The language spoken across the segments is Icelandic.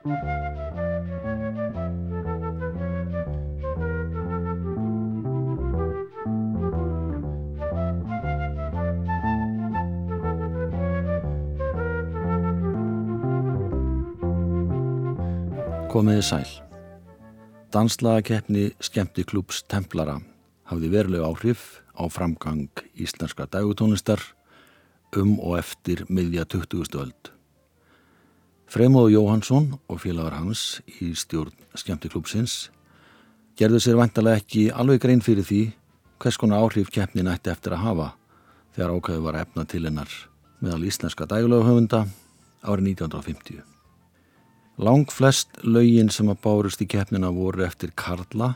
Komiði sæl. Danslagakeppni Skemti klúps Templara hafði veruleg áhrif á framgang íslenska dagutónistar um og eftir miðja 20. öld. Freymóð Jóhansson og félagar hans í stjórn Skemti klúpsins gerðu sér vantarlega ekki alveg grein fyrir því hvers konar áhrif keppnin ætti eftir að hafa þegar ákvæðu var efna til hennar meðal íslenska dagulöguhöfunda árið 1950. Lang flest laugin sem að bárust í keppnina voru eftir Karla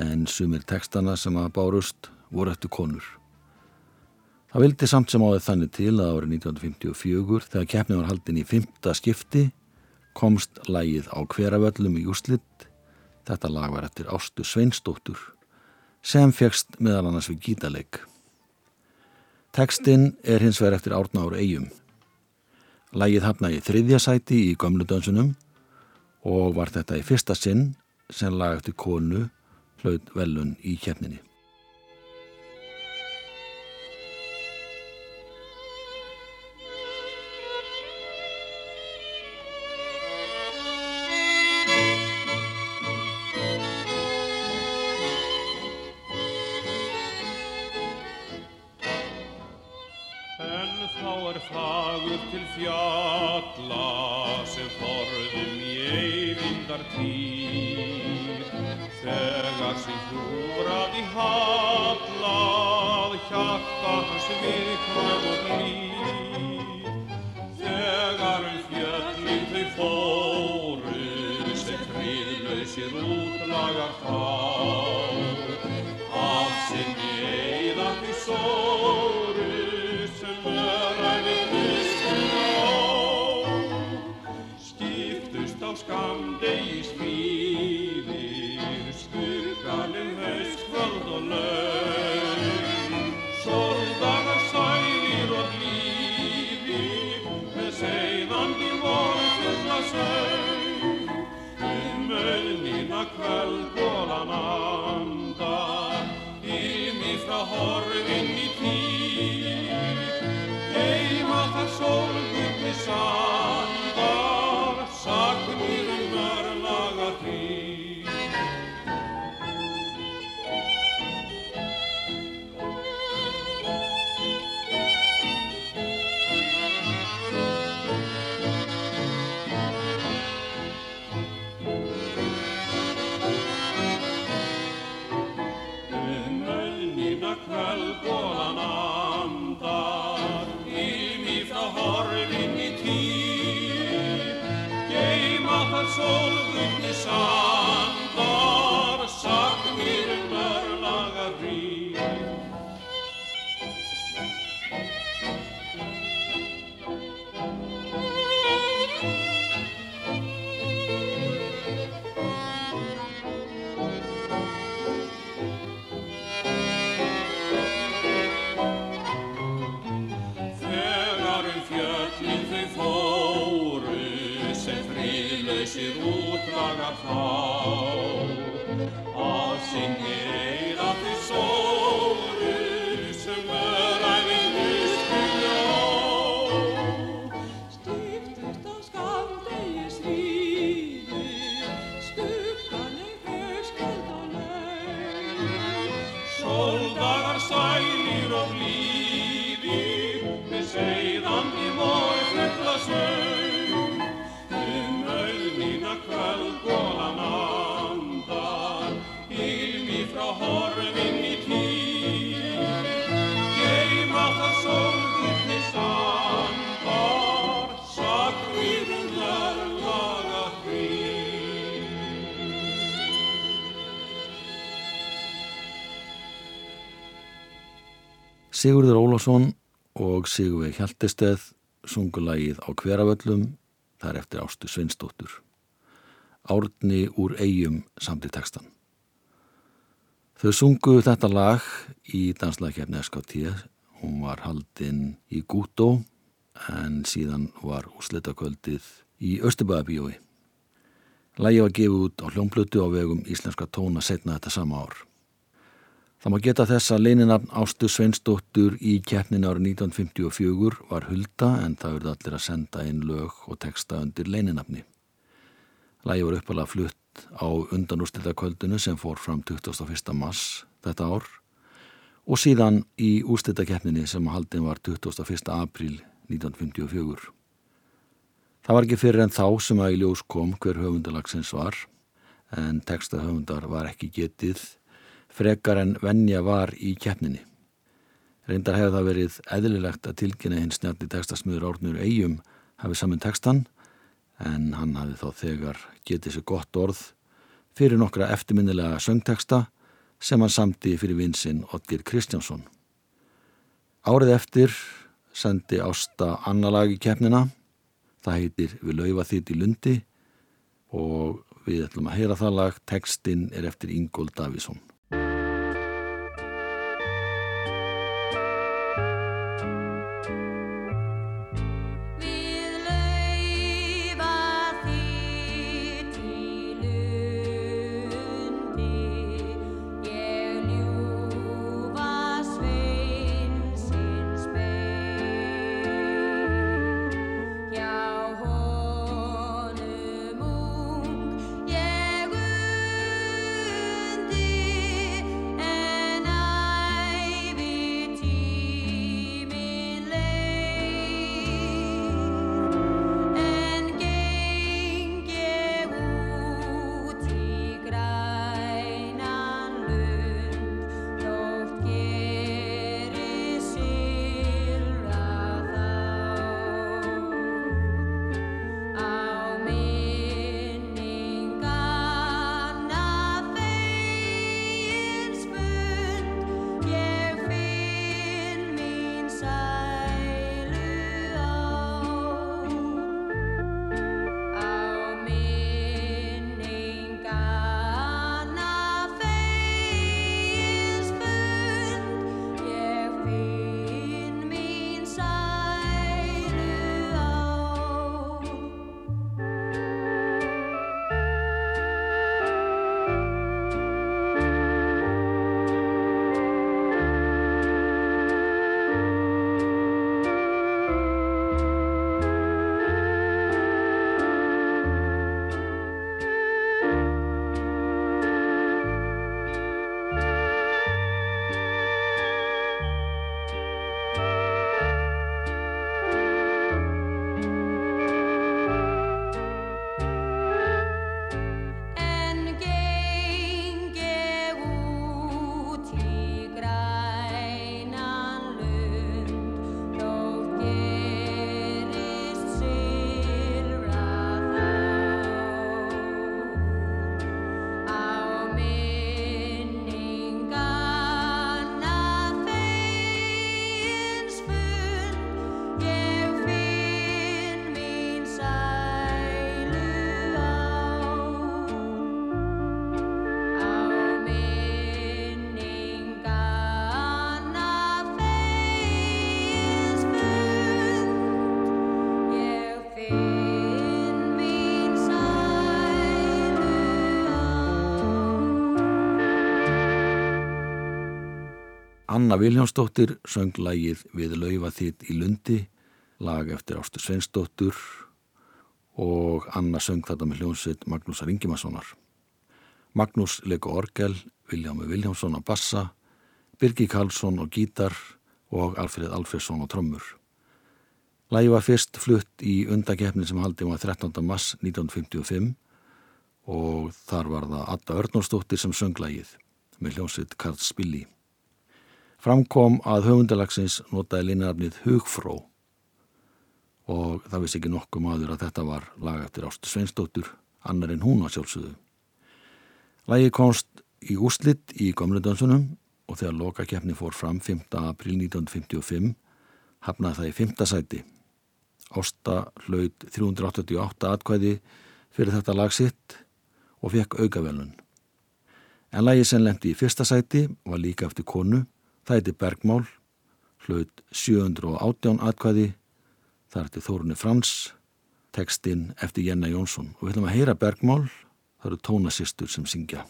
en sumir tekstana sem að bárust voru eftir konur. Það vildi samt sem áður þannig til að árið 1954 þegar keppnin var haldin í fymta skipti komst lægið á hverjavöllum í Júslitt. Þetta lag var eftir Ástu Sveinstóttur sem fegst meðal annars við gítaleg. Tekstinn er hins vegar eftir Árna ára eigum Lægið hafnaði þriðja sæti í gömlu dönsunum og var þetta í fyrsta sinn sem lag eftir konu hlaut velun í og lífi við segðandi mói þetta sög Sigurður Ólásson og Sigurveig Hjaltesteð sungulægið á hverjavöllum þar eftir ástu Svinsdóttur. Árni úr eigum samt í textan. Þau sunguðu þetta lag í danslagkefni SKT. Hún var haldinn í Gútó en síðan var úrslitakvöldið í Östubæðabíói Lægi var gefið út á hljómblötu á vegum íslenska tóna setna þetta sama ár. Það má geta þess að leininafn Ástu Sveinsdóttur í keppnin árið 1954 var hulda en það verði allir að senda inn lög og texta undir leininafni. Lægi var uppalega flutt á undanúrstiltakvöldinu sem fór fram 21. mars þetta ár og síðan í úrstiltakeppninni sem haldin var 21. april 1954. Það var ekki fyrir en þá sem að í ljós kom hver höfundalagsins var en textahöfundar var ekki getið frekar en vennja var í keppninni. Reyndar hefði það verið eðlilegt að tilkynna hins snjalli tekstasmiður Árnur Eyjum hafi saman tekstan en hann hafi þá þegar getið sér gott orð fyrir nokkra eftirminnilega söngteksta sem hann samti fyrir vinsinn Otgir Kristjánsson. Árið eftir sendi Ásta annalag í keppnina. Það heitir Við laufa þitt í lundi og við ætlum að heyra það lag. Tekstinn er eftir Ingól Davísson. Anna Viljánsdóttir söng lagið Við laufa þitt í lundi, lag eftir Ástu Sveinsdóttur og Anna söng þetta með hljómsveit Magnúsar Ingimarssonar. Magnús leiku orgel, Viljámi Viljámsson á bassa, Birgi Karlsson á gítar og Alfred Alfredsson á trömmur. Lagi var fyrst flutt í undakefni sem haldi var 13. mass 1955 og þar var það Atta Örnórsdóttir sem söng lagið með hljómsveit Karl Spilli. Framkom að höfundalagsins notaði linarafnið Hugfró og það vissi ekki nokkuð maður að þetta var lag eftir Ástu Sveinsdóttur, annar en hún var sjálfsögðu. Lagi komst í úslitt í Gomlundönsunum og þegar lokakeppni fór fram 5. april 1955 hafnaði það í 5. sæti. Ásta hlaut 388 atkvæði fyrir þetta lag sitt og fekk aukavelun. En lagi sem lendi í fyrsta sæti var líka eftir konu Það heiti Bergmál, hlaut 718 atkvæði, þar til Þórunni Frans tekstinn eftir Jenna Jónsson og við ætlum að heyra bergmál, það eru tónasistur sem syngja.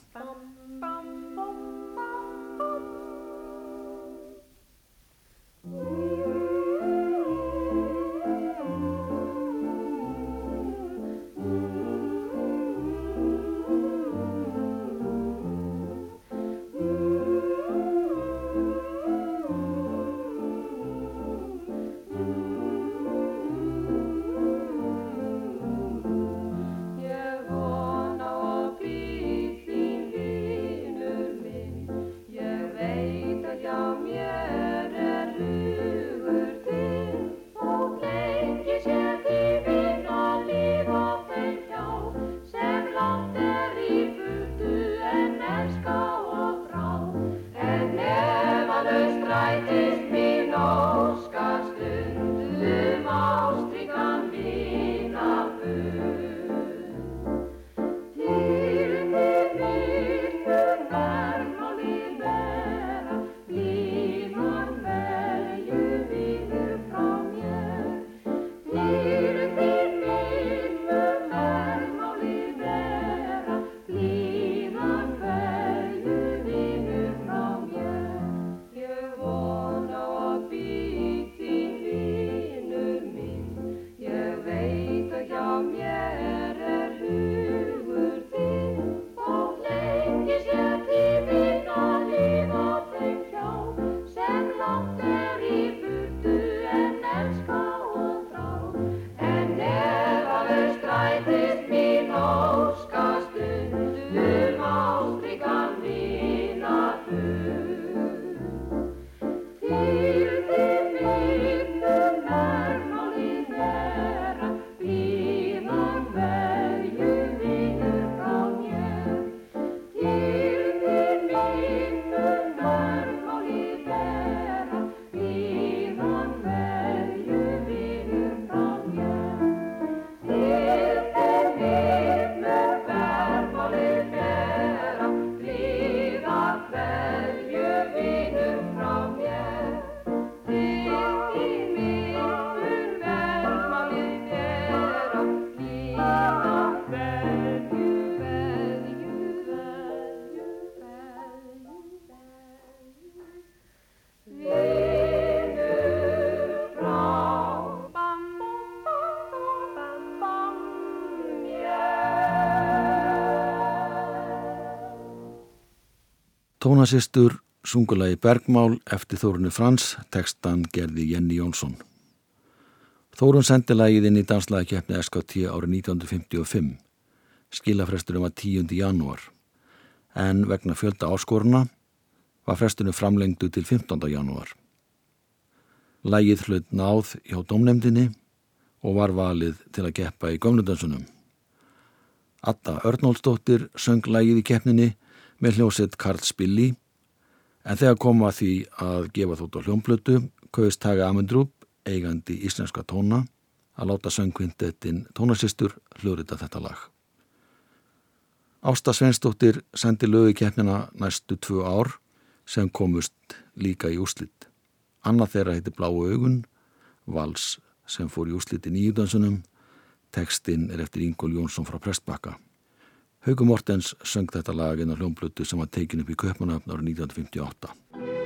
Tónasistur sungulagi Bergmál eftir Þórunu Frans, tekstan gerði Jenny Jónsson. Þórun sendi lagið inn í danslagikeppni SKT árið 1955. Skilafresturum var 10. janúar. En vegna fjölda áskoruna var frestunum framlengdu til 15. janúar. Lagið hlut náð hjá domnemdini og var valið til að keppa í gömlundansunum. Atta Örnóldsdóttir söng lagið í keppninni með hljómsett Karl Spilli en þegar koma því að gefa þótt á hljómblötu kauðist Taga Amundrup, eigandi íslenska tóna, að láta söngvindettin tónasistur hljóðrita þetta lag. Ásta Svensdóttir sendi lögu keppnina næstu tvö ár sem komust líka í úslitt. Annað þeirra heiti Bláu augun, vals sem fór í úslitt í nýjudansunum, tekstinn er eftir Ingól Jónsson frá Prestbakka. Haugum Mortens söng þetta lag en á hljómblutu sem var tekin upp í Köpmanöfn árið 1958.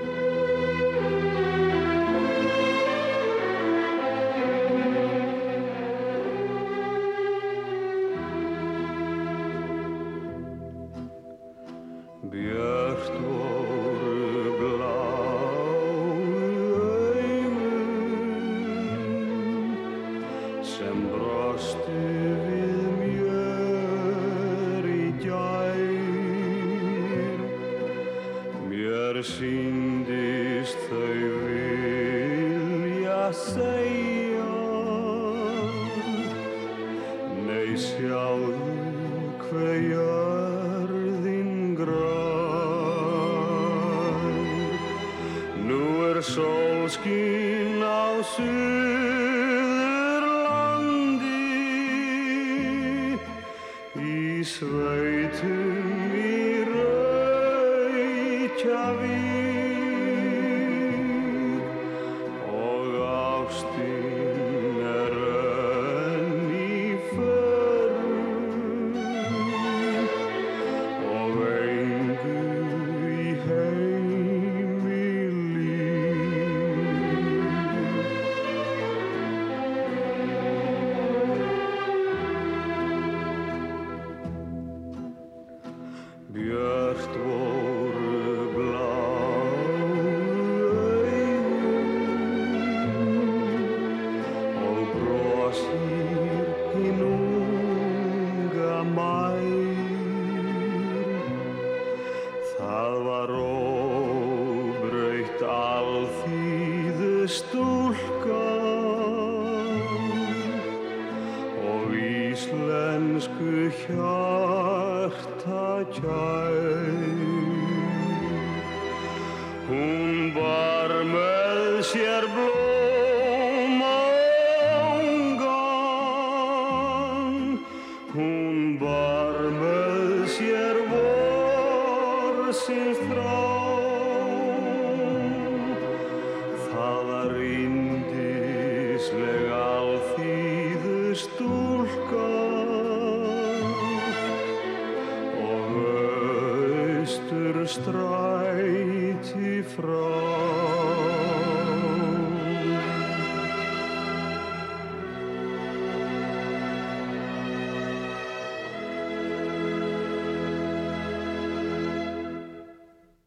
og ástin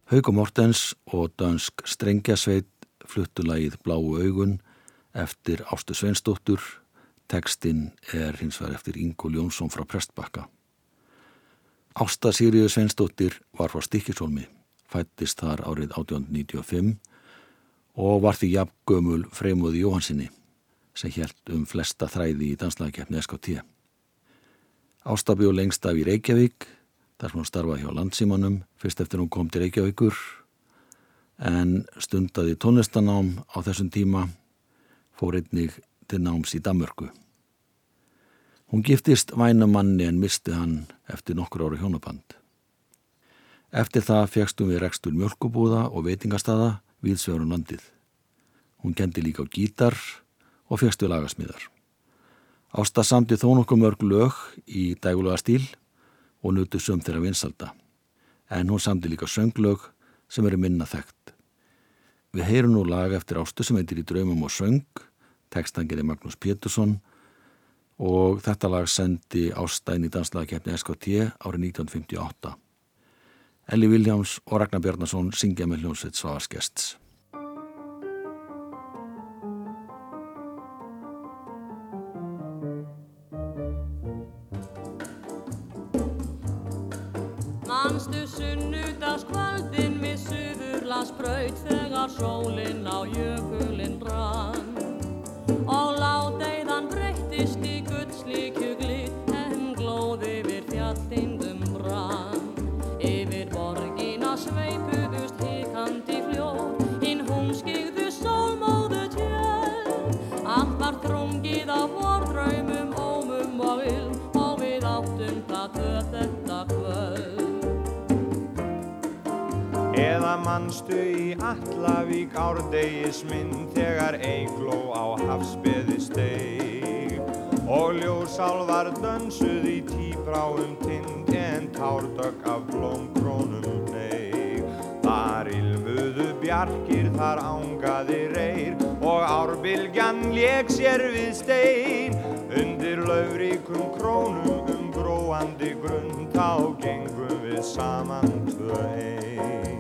Hauko Mortens og dansk strengjasveit fluttulægið Bláu augun eftir Ástu Sveinsdóttur. Tekstinn er hins vegar eftir Ingól Jónsson frá Prestbakka. Ásta Sýriðu Sveinsdóttir var frá Stikisólmi, fættist þar árið 1895 og var því jafngömul Freymóði Jóhansinni sem helt um flesta þræði í danslæðikeppni SKT. Ásta bjó lengst af í Reykjavík þar sem hún starfaði hjá landsímanum fyrst eftir hún kom til Reykjavíkur en stundaði tónlistanám á þessum tíma fór einnig til náms í Damörgu. Hún giftist vænamanni en misti hann eftir nokkur ári hjónaband. Eftir það fjegstum við rekstur mjölkubúða og veitingastada viðsverun landið. Hún kendi líka á gítar og fjegstu lagasmíðar. Ásta samti þó nokkuð mörg lög í dægulega stíl og nutu söm þeirra vinsalda. En hún samti líka sönglög sem eru minna þekkt. Við heyrum nú lag eftir ástu sem heitir í draumum og söng, tekstangeri Magnús Pétursson og þetta lag sendi ástæðin í danslagakefni SKT árið 1958. Elli Viljáms og Ragnar Bjarnason syngja með hljómsveit Svavarskjests. Hafsbeði steig og ljósálvar dönsuð í tíbráum tind en tárdögg af blómkrónum neig. Þar ilmuðu bjarkir, þar ángaði reyr og árbylgjan leik sér við stein undir löfríkum krónum um gróandi grunn þá gengum við saman tvö heim.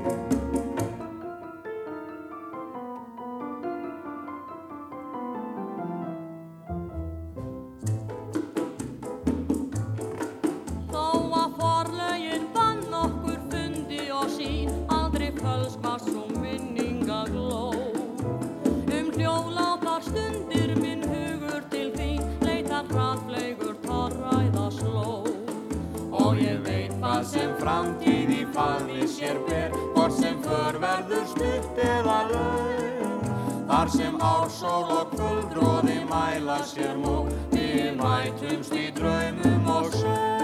Sem framtíð í faðmi sér ber Hvort sem för verður stutt eða laug Þar sem ársól og kvöldróði mæla sér múl Við mætumst í draumum og sög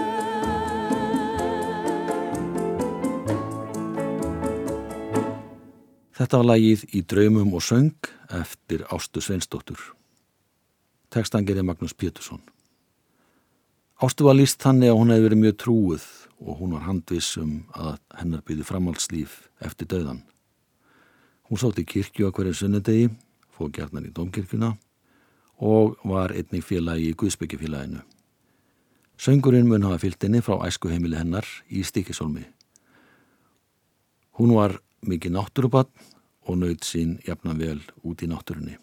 Þetta var lagið í draumum og söng eftir Ástu Sveinsdóttur. Tekstangeri Magnús Pétursson. Ástu var líst þannig að hún hefði verið mjög trúið og hún var handviss um að hennar byrði framhaldslíf eftir döðan. Hún sátt í kirkju á hverju sunnudegi, fóð gjarnar í domkirkjuna og var einnig félagi í Guðsbyggjafélaginu. Söngurinn mun hafa fyllt henni frá æskuheimili hennar í Stikisólmi Hún var mikið náttúrubann og nöyð sín jafnan vel út í náttúrunni.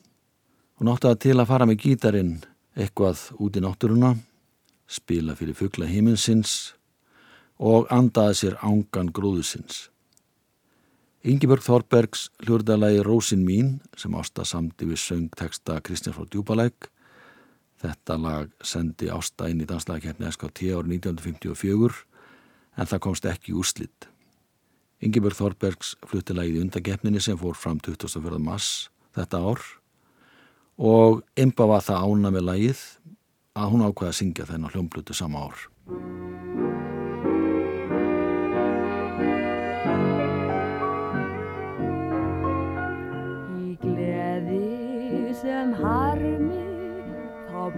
Hún átti að til að fara með gítarin eitthvað út í náttúruna, spila fyrir fuggla himinsins og andaði sér ángan grúðusins. Ingeborg Þorbergs hljóðdalagi Rósin mín sem ásta samti við söngteksta Kristján frá Djúbalæk. Þetta lag sendi ásta inn í danslagakefni SKT árið 1954 en það komst ekki úrslitt. Ingeborg Þorbergs flutti lagið í undakefninni sem fór fram 24. mass þetta ár og Imba var það ána með lagið að hún ákvaði að syngja þennan hljómblutu sama ár.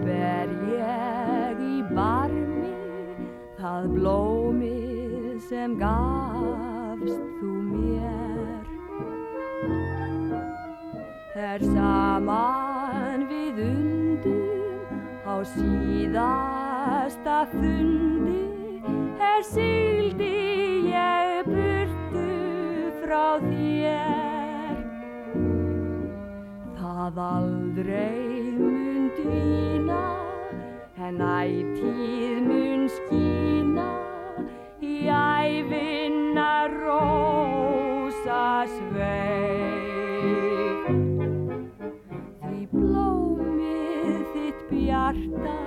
Ber ég í barmi það blómið sem gafst þú mér. Er saman við undum á síðasta fundi er sildi ég burtu frá þér. Það aldrei mun dvína en ætíð mun skína í æfinna rósa sveig. Því blómið þitt bjarta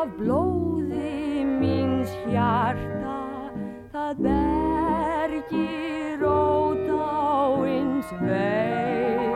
af blóði míns hjarta það bergi rót á eins veig.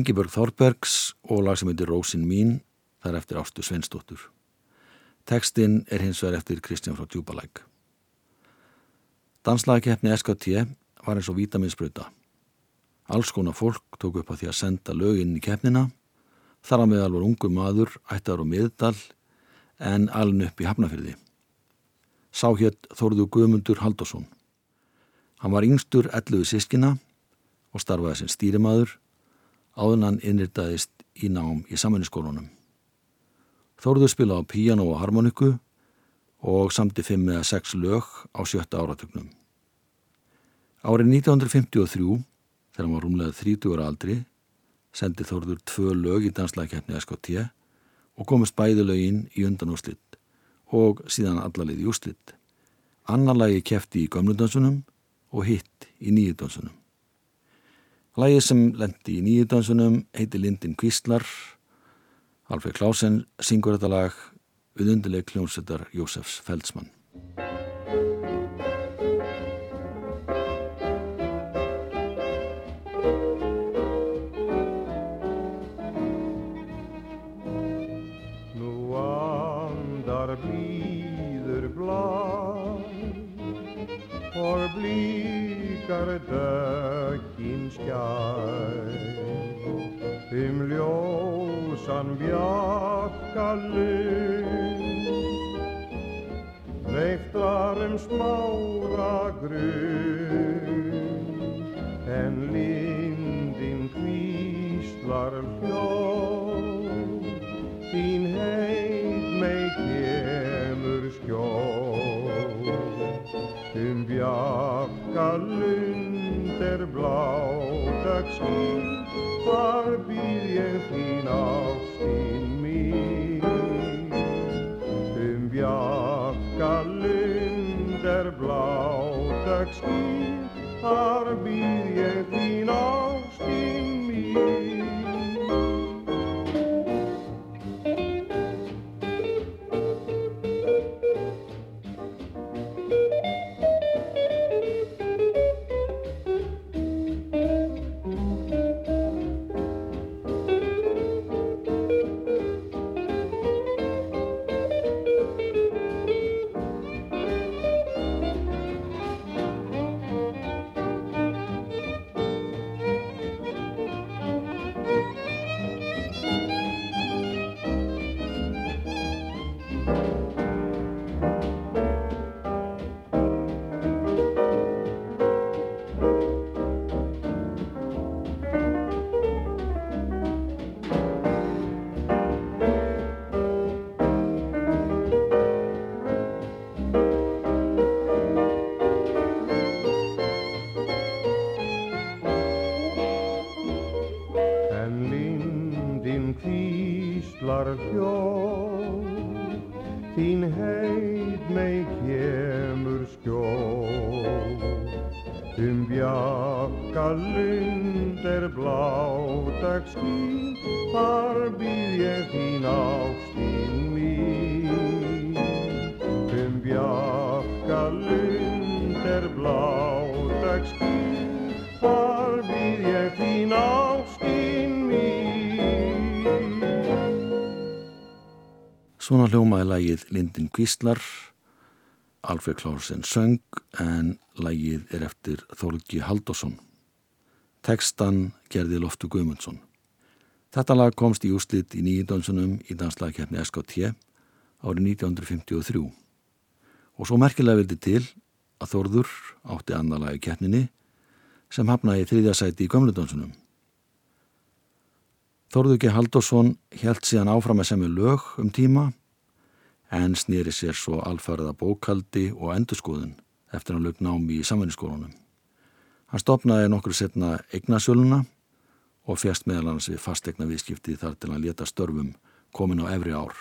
Ingeborg Þorbergs og lag sem heitir Rósin mín, það er eftir Ástu Svensdóttur. Tekstinn er hins vegar eftir Kristján frá Djúbalæk. Danslagakeppni SKT var eins og vítaminsbröta. Alls konar fólk tók upp á því að senda lög inn í keppnina. Þar að meðal var ungu maður, ættar og miðdal, en aln upp í hafnafyrði. Sá hér Þórðu Guðmundur Haldásson. Hann var yngstur 11 sískina og starfaði sem stýrimaður áðun hann innritaðist í nám í samfunniskólunum. Þórður spilaði á píjano og harmoniku og samti fimm eða sex lög á sjötta áratugnum. Árið 1953, þegar hann var rúmlega 30 ára aldri, sendi Þórður tvö lög í danslækjefni SKT og komist bæði lögin í undan úrslitt og síðan allalið í úrslitt. Annar lagi kefti í gömludansunum og hitt í nýjudansunum. Lægið sem lendi í nýju dansunum heiti Lindin Kvíslar. Alfred Klausen syngur þetta lag við undirleik kljónsettar Jósefs Feldsmann. Blikar döggin skjær. Um ljósan bjakkalund leiftar um smára grunn change. Svona hljómaði lagið Lindin Kvíslar, Alfred Klausen söng en lagið er eftir Þólki Haldásson. Tekstan gerði Loftur Guðmundsson. Þetta lag komst í úslit í nýjindönsunum í danslagkeppni SKT árið 1953 og svo merkilega vildi til að Þórður átti annar lagi keppninni sem hafnaði í þriðja sæti í gömludönsunum. Þórður G. Haldásson held síðan áfram að semja lög um tíma en snýri sér svo alfarða bókaldi og endurskoðun eftir hann lög námi í samvenniskólunum. Hann stopnaði nokkru setna eignasöluna og fjast meðal hans við fastegna viðskipti þar til hann leta störfum komin á efri ár.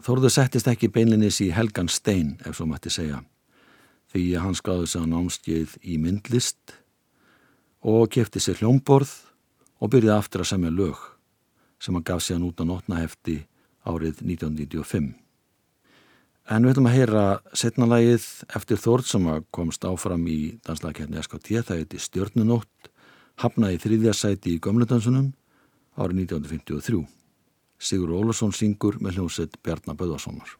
Þórður settist ekki beinlinis í Helgan Stein ef svo mætti segja því hann skráði á námskeið í myndlist og kefti sér hljómborð og byrjaði aftur að semja lög sem hann gaf síðan út á notnahefti árið 1995. En við ætlum að heyra setnalægið eftir Þórð sem komst áfram í danslagkeppni SKT, það heiti Stjörnunótt, hafnaði þriðja sæti í gömludansunum árið 1953. Sigur Ólason syngur með hljómsett Bjarnar Böðvarssonar.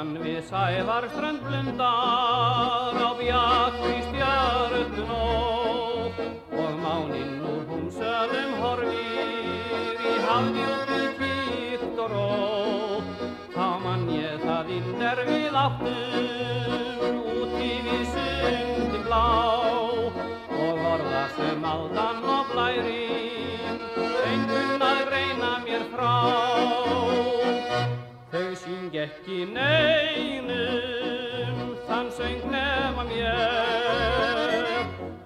Báran við sævar strandblundar á bjartri stjörnótt og máninn úr húmsölum horfir í hafdjúpi kvítt og rótt þá mann ég það inder við áttum úti við sundi blá og orða sem aldan og blærin einhvern að reyna mér frá ekki neinum þann söng nema mér.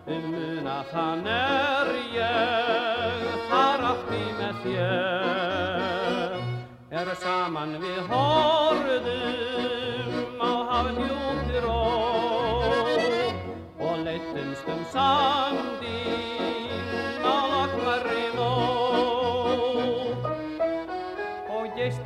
Um muna þann er ég þar átti með þér. Er saman við horfðum á hafdjúptir ó og hvítum sandin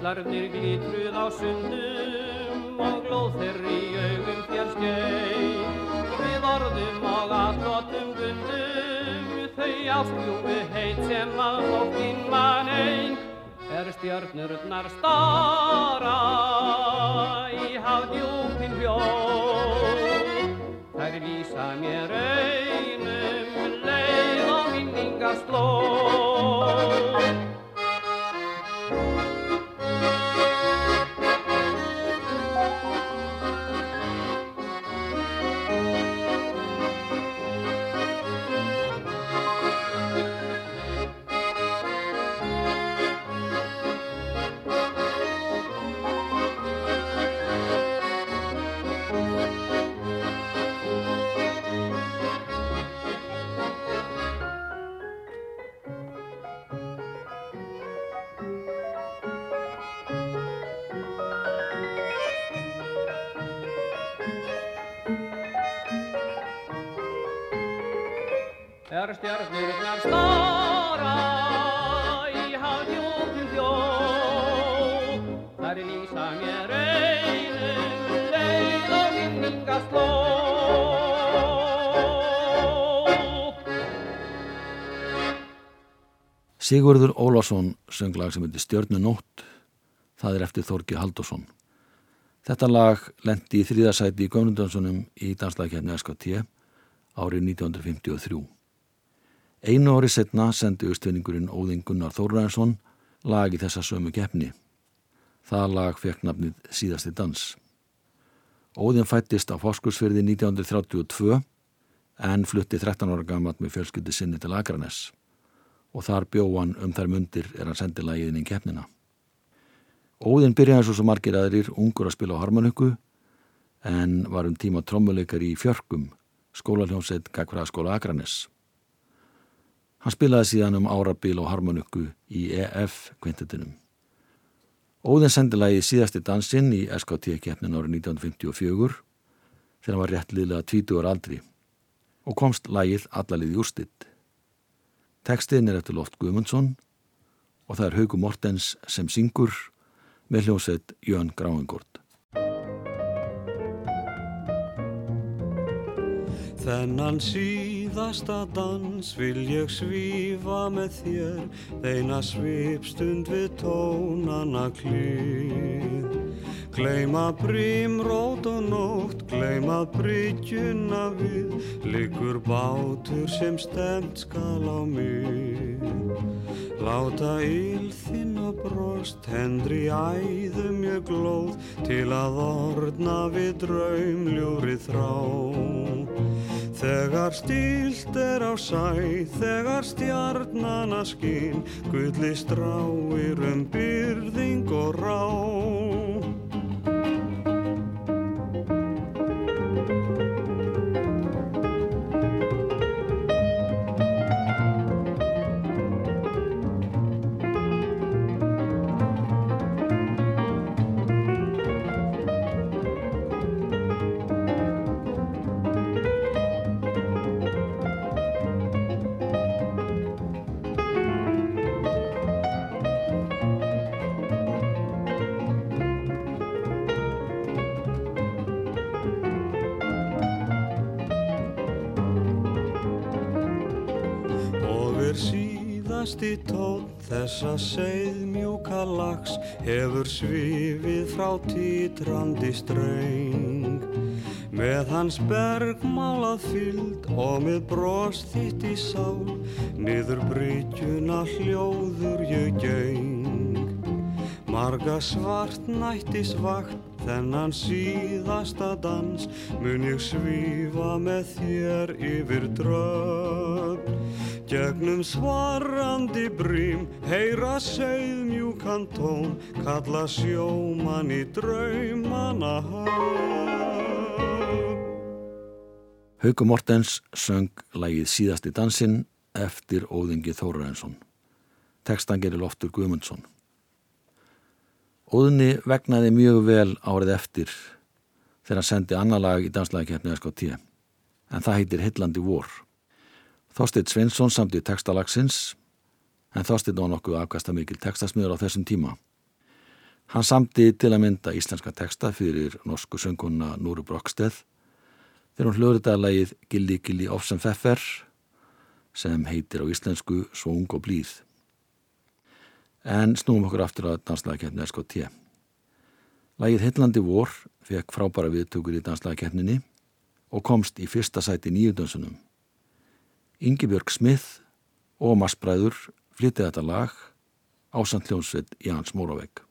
og geistlarnir glitruð á sundum og glóð þeirri í augum þér skeið við orðum og aðlótum gundum þau ástjúfi heit sem að nóttinn mann einn er stjörnurnar stara í hafdjúpin bjóð. Þær vísa mér einum leið og minningaslóð. er stjörnurnar stara í hafdjúpin bjóð. Þær lýsa mér einum leið og minningaslóð. Sigurður Ólásson söng lag sem heitir Stjörnunótt, það er eftir Þorgi Haldursson. Þetta lag lendi í þrýðasæti í Gömlundönsunum í danslagkefni SKT árið 1953. Einu ári setna sendi austvinningurinn Óðinn Gunnar Þórrænsson lag í þessa sömu keppni. Það lag fekk nafnið síðasti dans. Óðinn fættist á Foskursfyrði 1932 en flutti 13 ára gammalt með fjölskyldi sinni til Akranes og þar bjóðan um þær mundir er hann sendi lagiðin í keppnina. Óðinn byrjaði svo sem margir aðrir ungur að spila á harmonikku en var um tíma trommuleikar í fjörkum skólaljónsett Gagfræðaskóla Akranes. Hann spilaði síðan um árabil og harmonikku í EF kvintetinum. Óðinn sendi lagi síðasti dansinn í SKT-keppnin árið 1954 þegar hann var rétt liðlega 20 ára aldri og komst lagið allalið í úrstitt. Tekstinn er eftir Loft Guðmundsson og það er Hauku Mortens sem syngur með hljómsveit Jön Gráingort. Þennan síðasta dans vil ég svífa með þér Þeina svipstund við tónana klið Gleima brimrót og nótt, gleima bryggjuna við Liggur bátur sem stemt skal á mig. Láta ílþinn og brost, hendri æðum ég glóð Til að orna við draumljúri þrá Þegar stílt er á sæ, þegar stjarnana skín, gulli stráir um byrðing og rá. Þessa seiðmjúka lags hefur svifið frá títrandi ströng. Með hans bergmálað fylld og með bros þitt í sál, niður bryggjuna hljóður ég geng. Marga svart nættis vakt, þennan síðasta dans, mun ég svífa með þér yfir dröfn. Gegnum svarandi brím, heyra segðmjúkan tón, kalla sjóman í draumana höfn. Hauku Mortens söng lagið síðasti dansinn eftir Óðingi Þóraðinsson. Tekstan gerir Loftur Guðmundsson. Óðinni vegnaði mjög vel árið eftir þegar hann sendi annar lag í danslagikeppni SKT. en það heitir Hillandi vor. Þorstein Svensson samt í textalagsins, en Þorstein var nokkuð afkasta mikil textasmiður á þessum tíma. Hann samti til að mynda íslenska texta fyrir norsku sönguna Núru Brokksteð þegar hún hljóður þetta lagið Gilli Gilli Ofsem Feffer sem heitir á íslensku Svo ung og blíð. En snúum okkur aftur að danslagakefni SKT. Lagið Hillandi vor fekk frábæra viðtökur í danslagakefninni og komst í fyrsta sæti nýjudönsunum. Yngibjörg Smith og Marsbræður flyttið þetta lag á Sandljónsveit Jans Móravegg.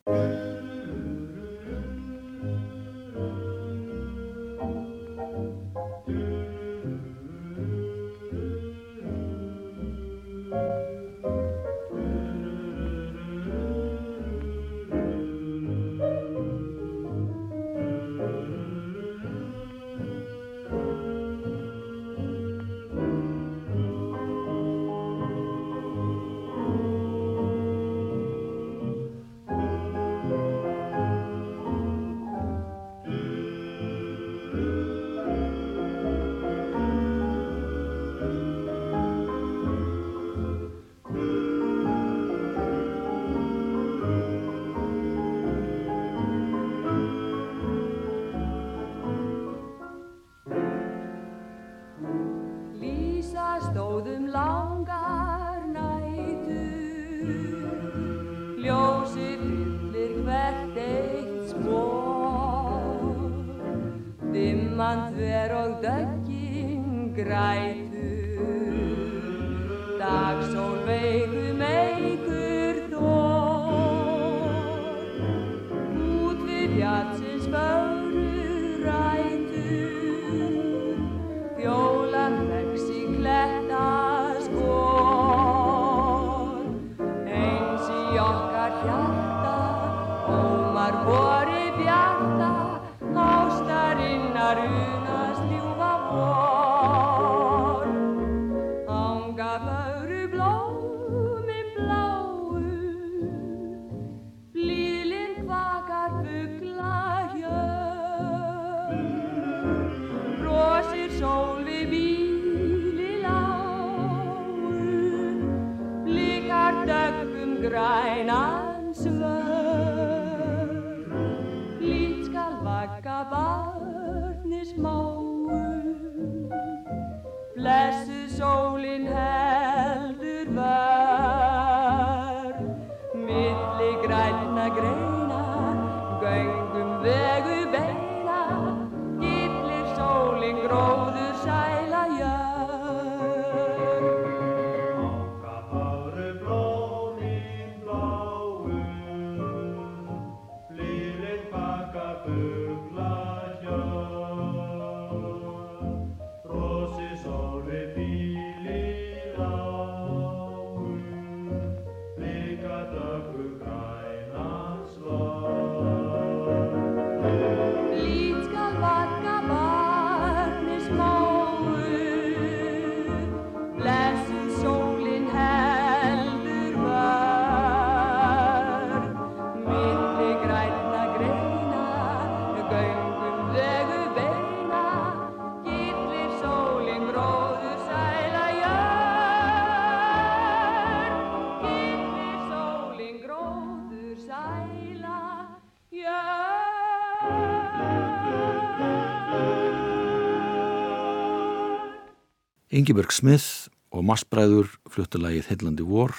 Ingeberg Smith og Massbræður fluttalagið Hillandi vor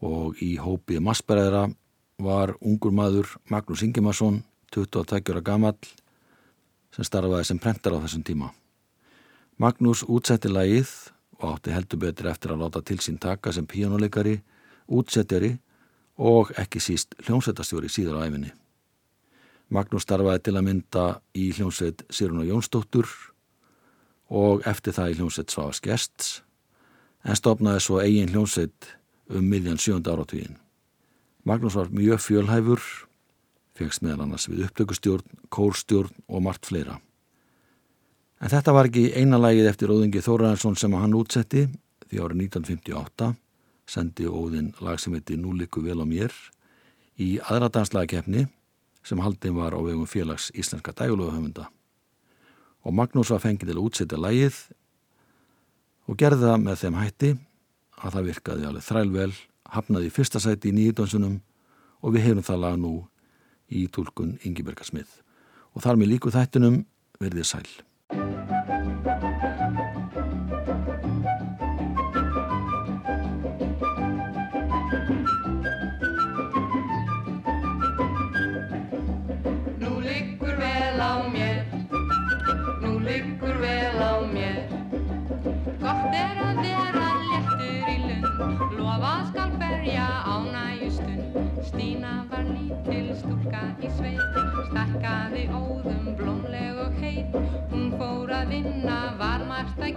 og í hópið Massbræðra var ungur maður Magnús Ingemarsson, 22 ára gamall, sem starfaði sem prentar á þessum tíma. Magnús útsetti lagið og átti heldur betur eftir að láta til sín taka sem píjónuleikari, útsettjari og ekki síst hljómsveitastjóri síðar á æfinni. Magnús starfaði til að mynda í hljómsveit Siruna Jónsdóttur og eftir það í hljómsveit Svavas Gests en stopnaði svo eigin hljómsveit um miðjan sjönda áratugin. Magnús var mjög fjölhæfur, fegst meðal annars við upptökustjórn, kórstjórn og margt fleira. En þetta var ekki eina lagið eftir Óðingi Þóraðarsson sem hann útsetti því árið 1958 sendi Óðin lag sem heiti Nú liku vel á mér í aðra danslagakefni sem haldin var á vegum félags íslenska dægulöguhöfunda. Og Magnús var fengið til að útsetja lægið og gerði það með þeim hætti að það virkaði alveg þrælvel, hafnaði í fyrsta sæti í nýjidonsunum og við heyrum það lag nú í tólkun Ingiberga Smith og þar með líku þættunum verðið sæl.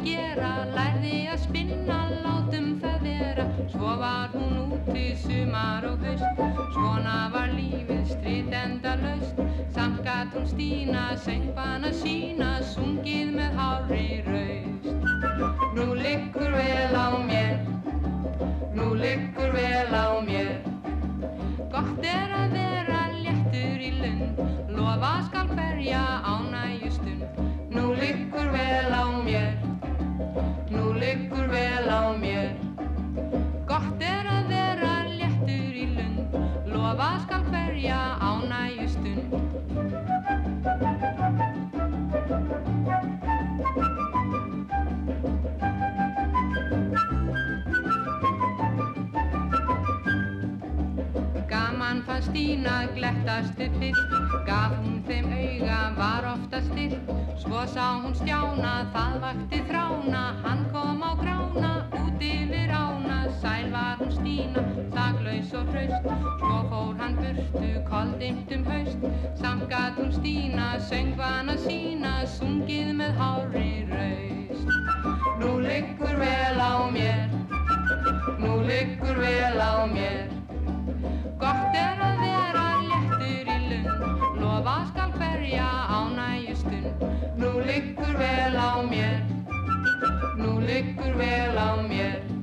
Gera, lærði að spinna, látum það vera. Svo var hún úti sumar og haust, svona var lífið strit enda laust. Samt gat hún Stína, söngbana sína, sungið með hári raust. Nú liggur vel á mér, nú liggur vel á mér. Gott er að vera léttur í lund, lofa skal berja ánægjustund. Stína glettast upp fyrst Gaf hún þeim auga, var ofta styrt Svo sá hún stjána, það vakti þrána. Hann kom á grána, út yfir ána. Sæl var hún Stína, þaklaus og hraust. Svo fór hann burtu, koldimt um haust. Samt gat hún Stína, söngvana sína Sungið með hári raust. Nú liggur vel á mér Nú liggur vel á mér liggur vel á mér.